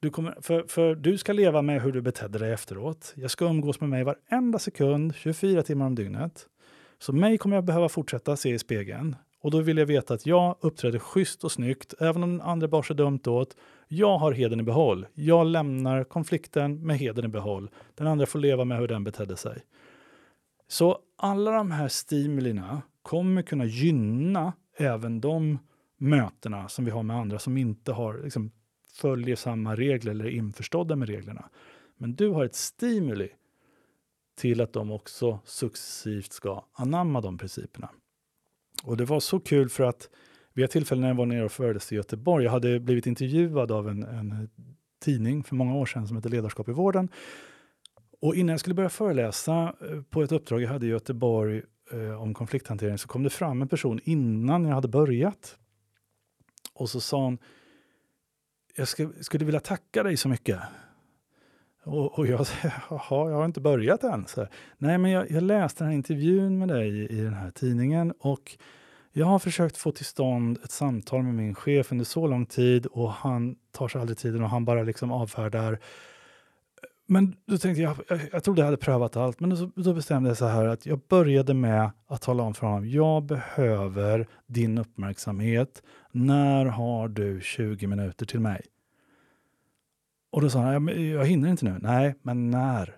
Du, kommer, för, för du ska leva med hur du betedde dig efteråt. Jag ska umgås med mig varenda sekund, 24 timmar om dygnet. Så mig kommer jag behöva fortsätta se i spegeln. Och då vill jag veta att jag uppträder schysst och snyggt, även om den andra bar sig dumt åt. Jag har heden i behåll. Jag lämnar konflikten med heden i behåll. Den andra får leva med hur den betedde sig. Så alla de här stimulina kommer kunna gynna även de mötena som vi har med andra som inte har, liksom, följer samma regler eller är införstådda med reglerna. Men du har ett stimuli till att de också successivt ska anamma de principerna. Och det var så kul för att vid ett tillfälle när jag var nere och föreläste i Göteborg, jag hade blivit intervjuad av en, en tidning för många år sedan som heter Ledarskap i vården. Och innan jag skulle börja föreläsa eh, på ett uppdrag jag hade i Göteborg eh, om konflikthantering så kom det fram en person innan jag hade börjat. Och så sa hon, jag ska, skulle vilja tacka dig så mycket. Och, och jag säger, jaha, jag har inte börjat än. Så, Nej, men jag, jag läste den här intervjun med dig i, i den här tidningen och jag har försökt få till stånd ett samtal med min chef under så lång tid och han tar sig aldrig tiden och han bara liksom avfärdar. Men då tänkte jag, jag, jag trodde jag hade prövat allt, men då, då bestämde jag så här att jag började med att tala om för honom, jag behöver din uppmärksamhet. När har du 20 minuter till mig? Och då sa han, jag, hinner inte nu. Nej, men när?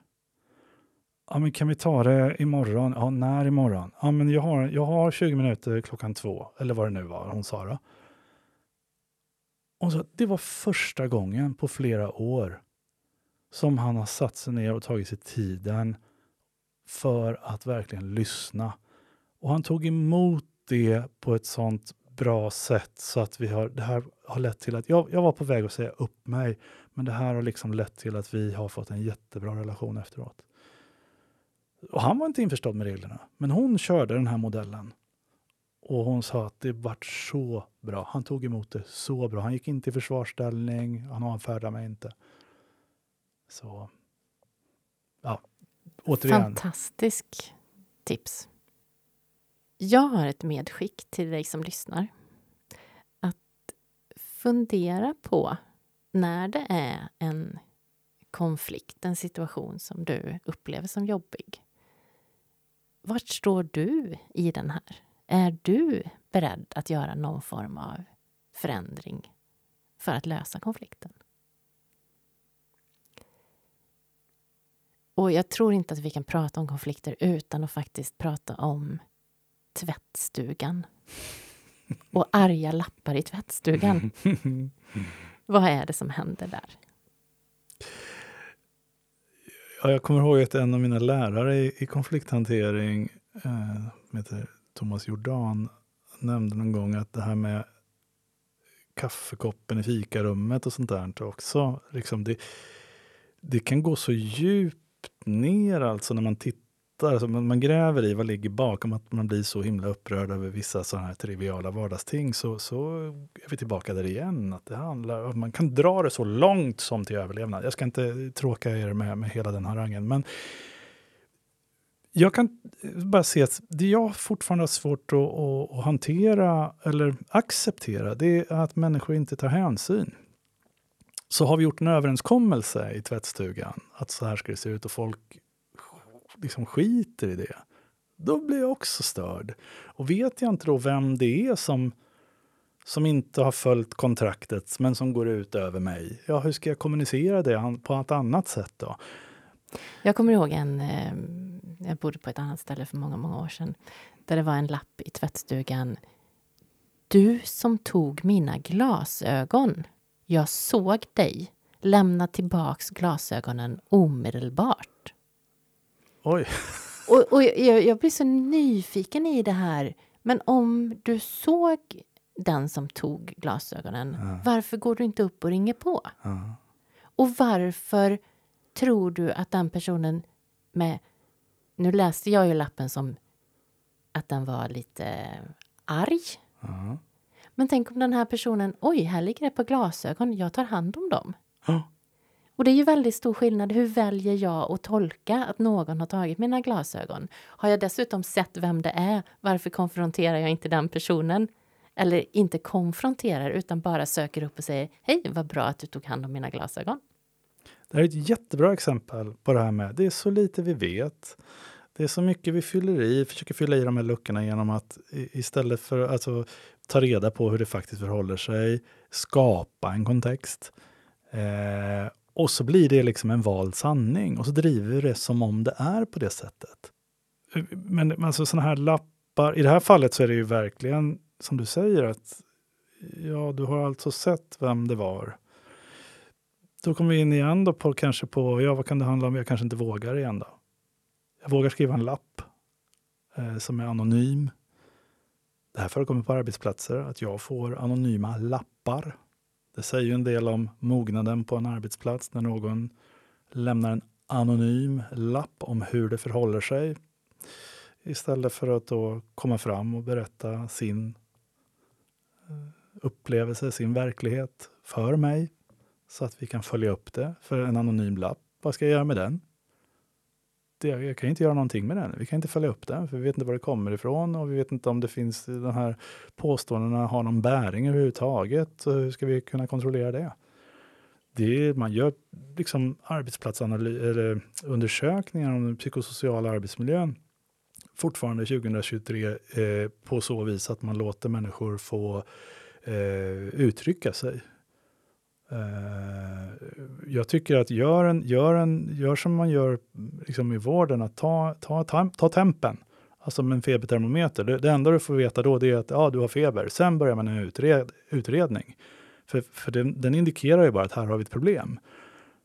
Ja, men kan vi ta det imorgon? Ja, när imorgon? Ja, men jag har, jag har 20 minuter klockan två, eller vad det nu var hon sa. Då. Hon sa, det var första gången på flera år som han har satt sig ner och tagit sig tiden för att verkligen lyssna. Och han tog emot det på ett sånt bra sätt så att vi har, det här har lett till att jag, jag var på väg att säga upp mig, men det här har liksom lett till att vi har fått en jättebra relation efteråt. Och han var inte införstådd med reglerna, men hon körde den här modellen. Och hon sa att det vart så bra. Han tog emot det så bra. Han gick inte i försvarsställning, han avfärdade mig inte. Så, ja, återigen. Fantastisk tips. Jag har ett medskick till dig som lyssnar. Att fundera på när det är en konflikt, en situation som du upplever som jobbig. Vart står du i den här? Är du beredd att göra någon form av förändring för att lösa konflikten? Och jag tror inte att vi kan prata om konflikter utan att faktiskt prata om tvättstugan. Och arga lappar i tvättstugan. Vad är det som händer där? Ja, jag kommer ihåg att en av mina lärare i, i konflikthantering, eh, heter Thomas Jordan, nämnde någon gång att det här med kaffekoppen i fikarummet och sånt där också, liksom det, det kan gå så djupt ner alltså när man tittar, alltså man, man gräver i vad ligger bakom att man blir så himla upprörd över vissa sådana här triviala vardagsting så, så är vi tillbaka där igen. Att det handlar, man kan dra det så långt som till överlevnad. Jag ska inte tråka er med, med hela den harangen, men jag kan bara se att det jag fortfarande har svårt att, att, att, hantera eller acceptera, det är att människor inte tar hänsyn. Så har vi gjort en överenskommelse i tvättstugan att så här ska det se ut och folk liksom skiter i det, då blir jag också störd. Och vet jag inte då vem det är som, som inte har följt kontraktet men som går ut över mig, ja, hur ska jag kommunicera det på ett annat sätt då? Jag kommer ihåg en, eh, jag bodde på ett annat ställe för många, många år sedan, där det var en lapp i tvättstugan. Du som tog mina glasögon. Jag såg dig. Lämna tillbaks glasögonen omedelbart. Oj. Och, och jag, jag blir så nyfiken i det här. Men om du såg den som tog glasögonen, ja. varför går du inte upp och ringer på? Ja. Och varför tror du att den personen med... Nu läste jag ju lappen som att den var lite arg. Ja. Men tänk om den här personen, oj, här ligger det par glasögon, jag tar hand om dem. Och det är ju väldigt stor skillnad. Hur väljer jag att tolka att någon har tagit mina glasögon? Har jag dessutom sett vem det är? Varför konfronterar jag inte den personen? Eller inte konfronterar, utan bara söker upp och säger Hej, vad bra att du tog hand om mina glasögon. Det här är ett jättebra exempel på det här med det är så lite vi vet. Det är så mycket vi fyller i, försöker fylla i de här luckorna genom att istället för att alltså, ta reda på hur det faktiskt förhåller sig, skapa en kontext. Eh, och så blir det liksom en vald sanning och så driver vi det som om det är på det sättet. Men alltså sådana här lappar, i det här fallet så är det ju verkligen som du säger att ja, du har alltså sett vem det var. Då kommer vi in igen då på kanske på, ja vad kan det handla om, jag kanske inte vågar igen då. Jag vågar skriva en lapp eh, som är anonym. Det här förekommer på arbetsplatser, att jag får anonyma lappar det säger ju en del om mognaden på en arbetsplats när någon lämnar en anonym lapp om hur det förhåller sig istället för att då komma fram och berätta sin eh, upplevelse, sin verklighet för mig så att vi kan följa upp det för en anonym lapp. Vad ska jag göra med den? Jag, jag kan inte göra någonting med den. Vi kan inte följa upp den, för vi vet inte var det kommer ifrån och vi vet inte om det finns de här påståendena har någon bäring överhuvudtaget. hur ska vi kunna kontrollera det? det är, man gör liksom undersökningar om den psykosociala arbetsmiljön fortfarande 2023 eh, på så vis att man låter människor få eh, uttrycka sig. Eh, jag tycker att gör, en, gör, en, gör som man gör liksom i vården, att ta, ta, ta, ta tempen. Alltså med en febertermometer. Det, det enda du får veta då är att ja, du har feber. Sen börjar man en utred, utredning. För, för den, den, indikerar ju bara att här har vi ett problem.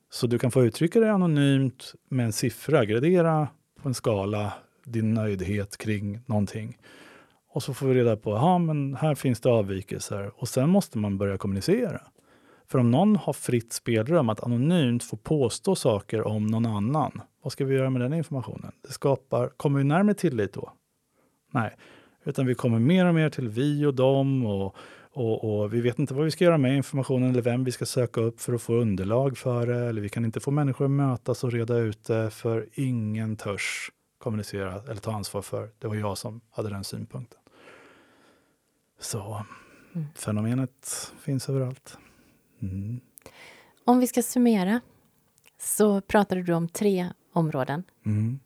Så du kan få uttrycka det anonymt med en siffra, gradera på en skala din nöjdhet kring någonting. Och så får vi reda på, ja men här finns det avvikelser. Och sen måste man börja kommunicera. För om någon har fritt spelrum att anonymt få påstå saker om någon annan, vad ska vi göra med den informationen? Det skapar, kommer vi närmare tillit då? Nej, utan vi kommer mer och mer till vi och dem och, och, och, vi vet inte vad vi ska göra med informationen eller vem vi ska söka upp för att få underlag för det. Eller vi kan inte få människor att mötas och reda ut det för ingen törs kommunicera eller ta ansvar för. Det var jag som hade den synpunkten. Så mm. fenomenet finns överallt. Mm. Om vi ska summera så pratade du om tre områden. Mm.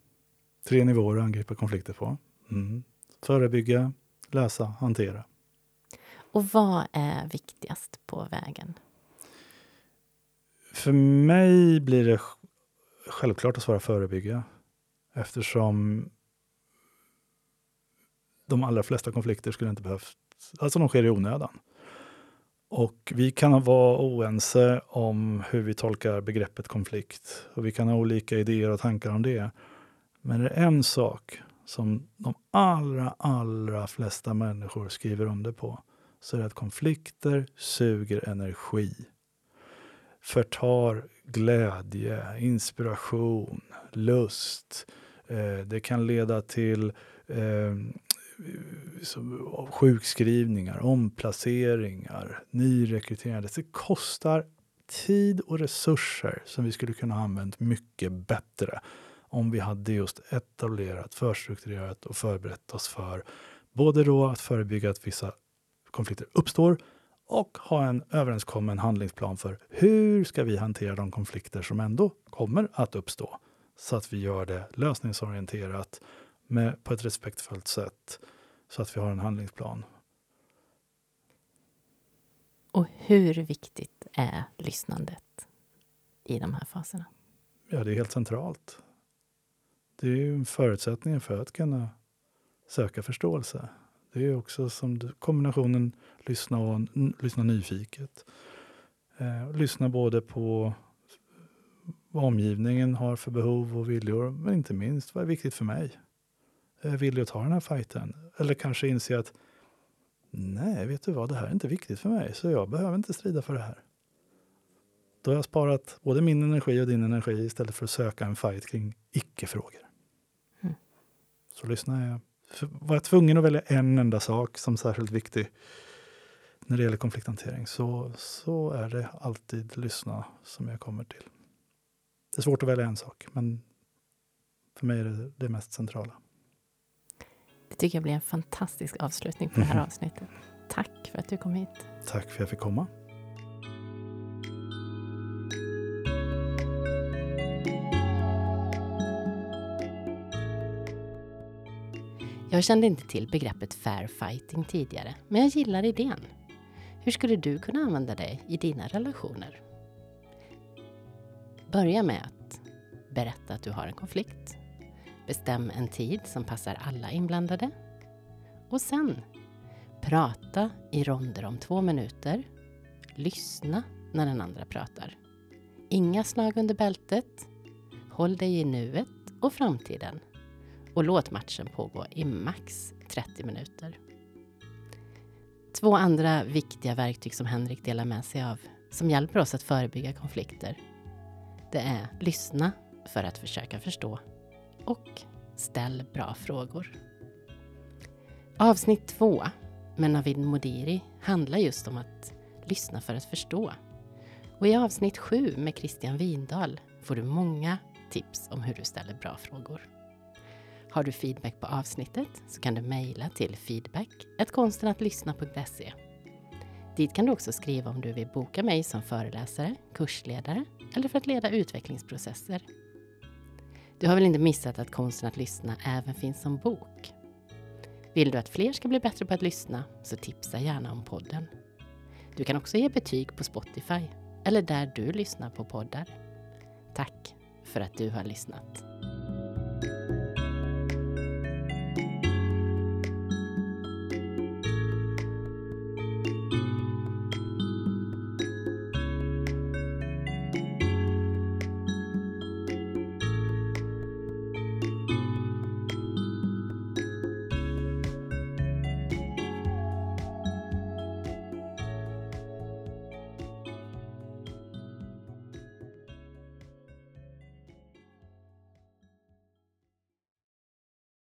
Tre nivåer att angripa konflikter på. Mm. Förebygga, lösa, hantera. Och vad är viktigast på vägen? För mig blir det självklart att svara förebygga eftersom de allra flesta konflikter skulle inte behövt, alltså de sker i onödan. Och vi kan vara oense om hur vi tolkar begreppet konflikt och vi kan ha olika idéer och tankar om det. Men det är en sak som de allra, allra flesta människor skriver under på så är det att konflikter suger energi. Förtar glädje, inspiration, lust. Eh, det kan leda till eh, eh, sjukskrivningar, omplaceringar, nyrekryteringar. Det kostar tid och resurser som vi skulle kunna ha använt mycket bättre om vi hade just etablerat, förstrukturerat och förberett oss för både då att förebygga att vissa konflikter uppstår och ha en överenskommen handlingsplan för hur ska vi hantera de konflikter som ändå kommer att uppstå så att vi gör det lösningsorienterat med, på ett respektfullt sätt så att vi har en handlingsplan. Och hur viktigt är lyssnandet i de här faserna? Ja, det är helt centralt. Det är ju en förutsättning för att kunna söka förståelse. Det är också som kombinationen lyssna och lyssna nyfiket. Eh, lyssna både på vad omgivningen har för behov och viljor, men inte minst vad är viktigt för mig? Är villig att ta den här fighten? Eller kanske inse att nej, vet du vad, det här är inte viktigt för mig, så jag behöver inte strida för det här. Då har jag sparat både min energi och din energi istället för att söka en fight kring icke-frågor. Mm. Så lyssnar jag var jag tvungen att välja en enda sak som särskilt viktig när det gäller konflikthantering så, så är det alltid lyssna som jag kommer till. Det är svårt att välja en sak, men för mig är det det mest centrala. Det tycker jag blir en fantastisk avslutning på det här avsnittet. Tack för att du kom hit. Tack för att jag fick komma. Jag kände inte till begreppet fair fighting tidigare, men jag gillar idén. Hur skulle du kunna använda det i dina relationer? Börja med att berätta att du har en konflikt. Bestäm en tid som passar alla inblandade. Och sen, prata i ronder om två minuter. Lyssna när den andra pratar. Inga slag under bältet. Håll dig i nuet och framtiden och låt matchen pågå i max 30 minuter. Två andra viktiga verktyg som Henrik delar med sig av som hjälper oss att förebygga konflikter. Det är lyssna för att försöka förstå och ställ bra frågor. Avsnitt två med Navid Modiri handlar just om att lyssna för att förstå. Och i avsnitt sju med Christian Windahl får du många tips om hur du ställer bra frågor. Har du feedback på avsnittet så kan du mejla till feedback Dit kan du också skriva om du vill boka mig som föreläsare, kursledare eller för att leda utvecklingsprocesser. Du har väl inte missat att Konsten att lyssna även finns som bok? Vill du att fler ska bli bättre på att lyssna så tipsa gärna om podden. Du kan också ge betyg på Spotify eller där du lyssnar på poddar. Tack för att du har lyssnat.